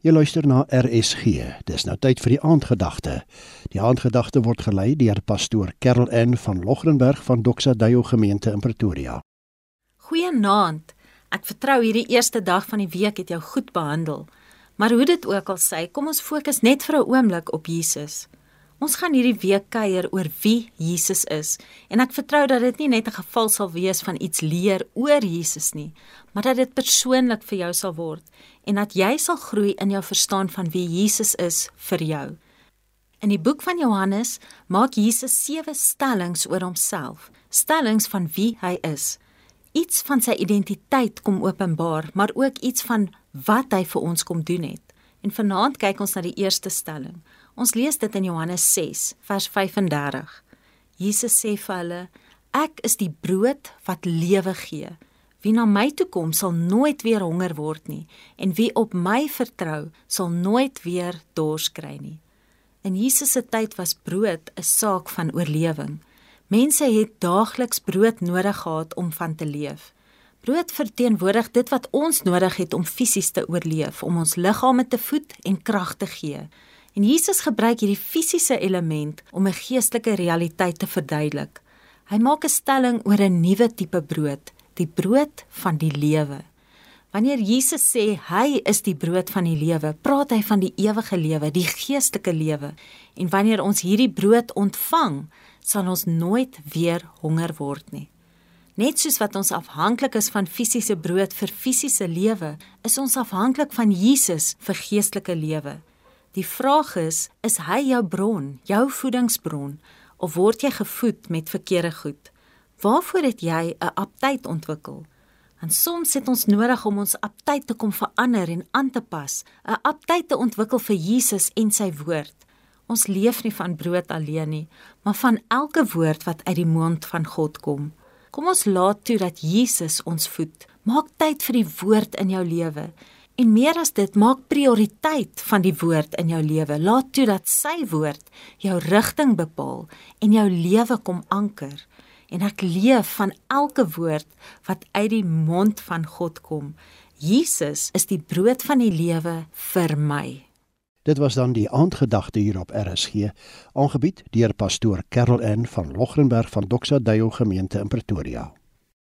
Jy luister na RSG. Dis nou tyd vir die aandgedagte. Die aandgedagte word gelei deur pastoor Kerel N van Logrenberg van Doxa Deo gemeente in Pretoria. Goeienaand. Ek vertrou hierdie eerste dag van die week het jou goed behandel. Maar hoe dit ook al sê, kom ons fokus net vir 'n oomblik op Jesus. Ons gaan hierdie week kuier oor wie Jesus is en ek vertrou dat dit nie net 'n geval sal wees van iets leer oor Jesus nie, maar dat dit persoonlik vir jou sal word en dat jy sal groei in jou verstaan van wie Jesus is vir jou. In die boek van Johannes maak Jesus sewe stellings oor homself, stellings van wie hy is. Iets van sy identiteit kom openbaar, maar ook iets van wat hy vir ons kom doen het. En vanaand kyk ons na die eerste stelling. Ons lees dit in Johannes 6 vers 35. Jesus sê vir hulle: Ek is die brood wat lewe gee. Wie na my toe kom, sal nooit weer honger word nie, en wie op my vertrou, sal nooit weer dors kry nie. In Jesus se tyd was brood 'n saak van oorlewing. Mense het daagliks brood nodig gehad om van te leef. Brood verteenwoordig dit wat ons nodig het om fisies te oorleef, om ons liggame te voed en krag te gee. En Jesus gebruik hierdie fisiese element om 'n geestelike realiteit te verduidelik. Hy maak 'n stelling oor 'n nuwe tipe brood, die brood van die lewe. Wanneer Jesus sê hy is die brood van die lewe, praat hy van die ewige lewe, die geestelike lewe. En wanneer ons hierdie brood ontvang, sal ons nooit weer honger word nie. Net soos wat ons afhanklik is van fisiese brood vir fisiese lewe, is ons afhanklik van Jesus vir geestelike lewe. Die vraag is, is hy jou bron, jou voedingsbron of word jy gevoed met verkeerde goed? Waarvoor het jy 'n aptyt ontwikkel? En soms het ons nodig om ons aptyt te kom verander en aan te pas, 'n aptyt te ontwikkel vir Jesus en sy woord. Ons leef nie van brood alleen nie, maar van elke woord wat uit die mond van God kom. Kom ons laat toe dat Jesus ons voed. Maak tyd vir die woord in jou lewe En meer as dit, maak prioriteit van die woord in jou lewe. Laat toe dat sy woord jou rigting bepaal en jou lewe kom anker. En ek leef van elke woord wat uit die mond van God kom. Jesus is die brood van die lewe vir my. Dit was dan die aandgedagte hier op RSG, aangebied deur pastoor Karel N van Logrenberg van Doxa Deo gemeente in Pretoria.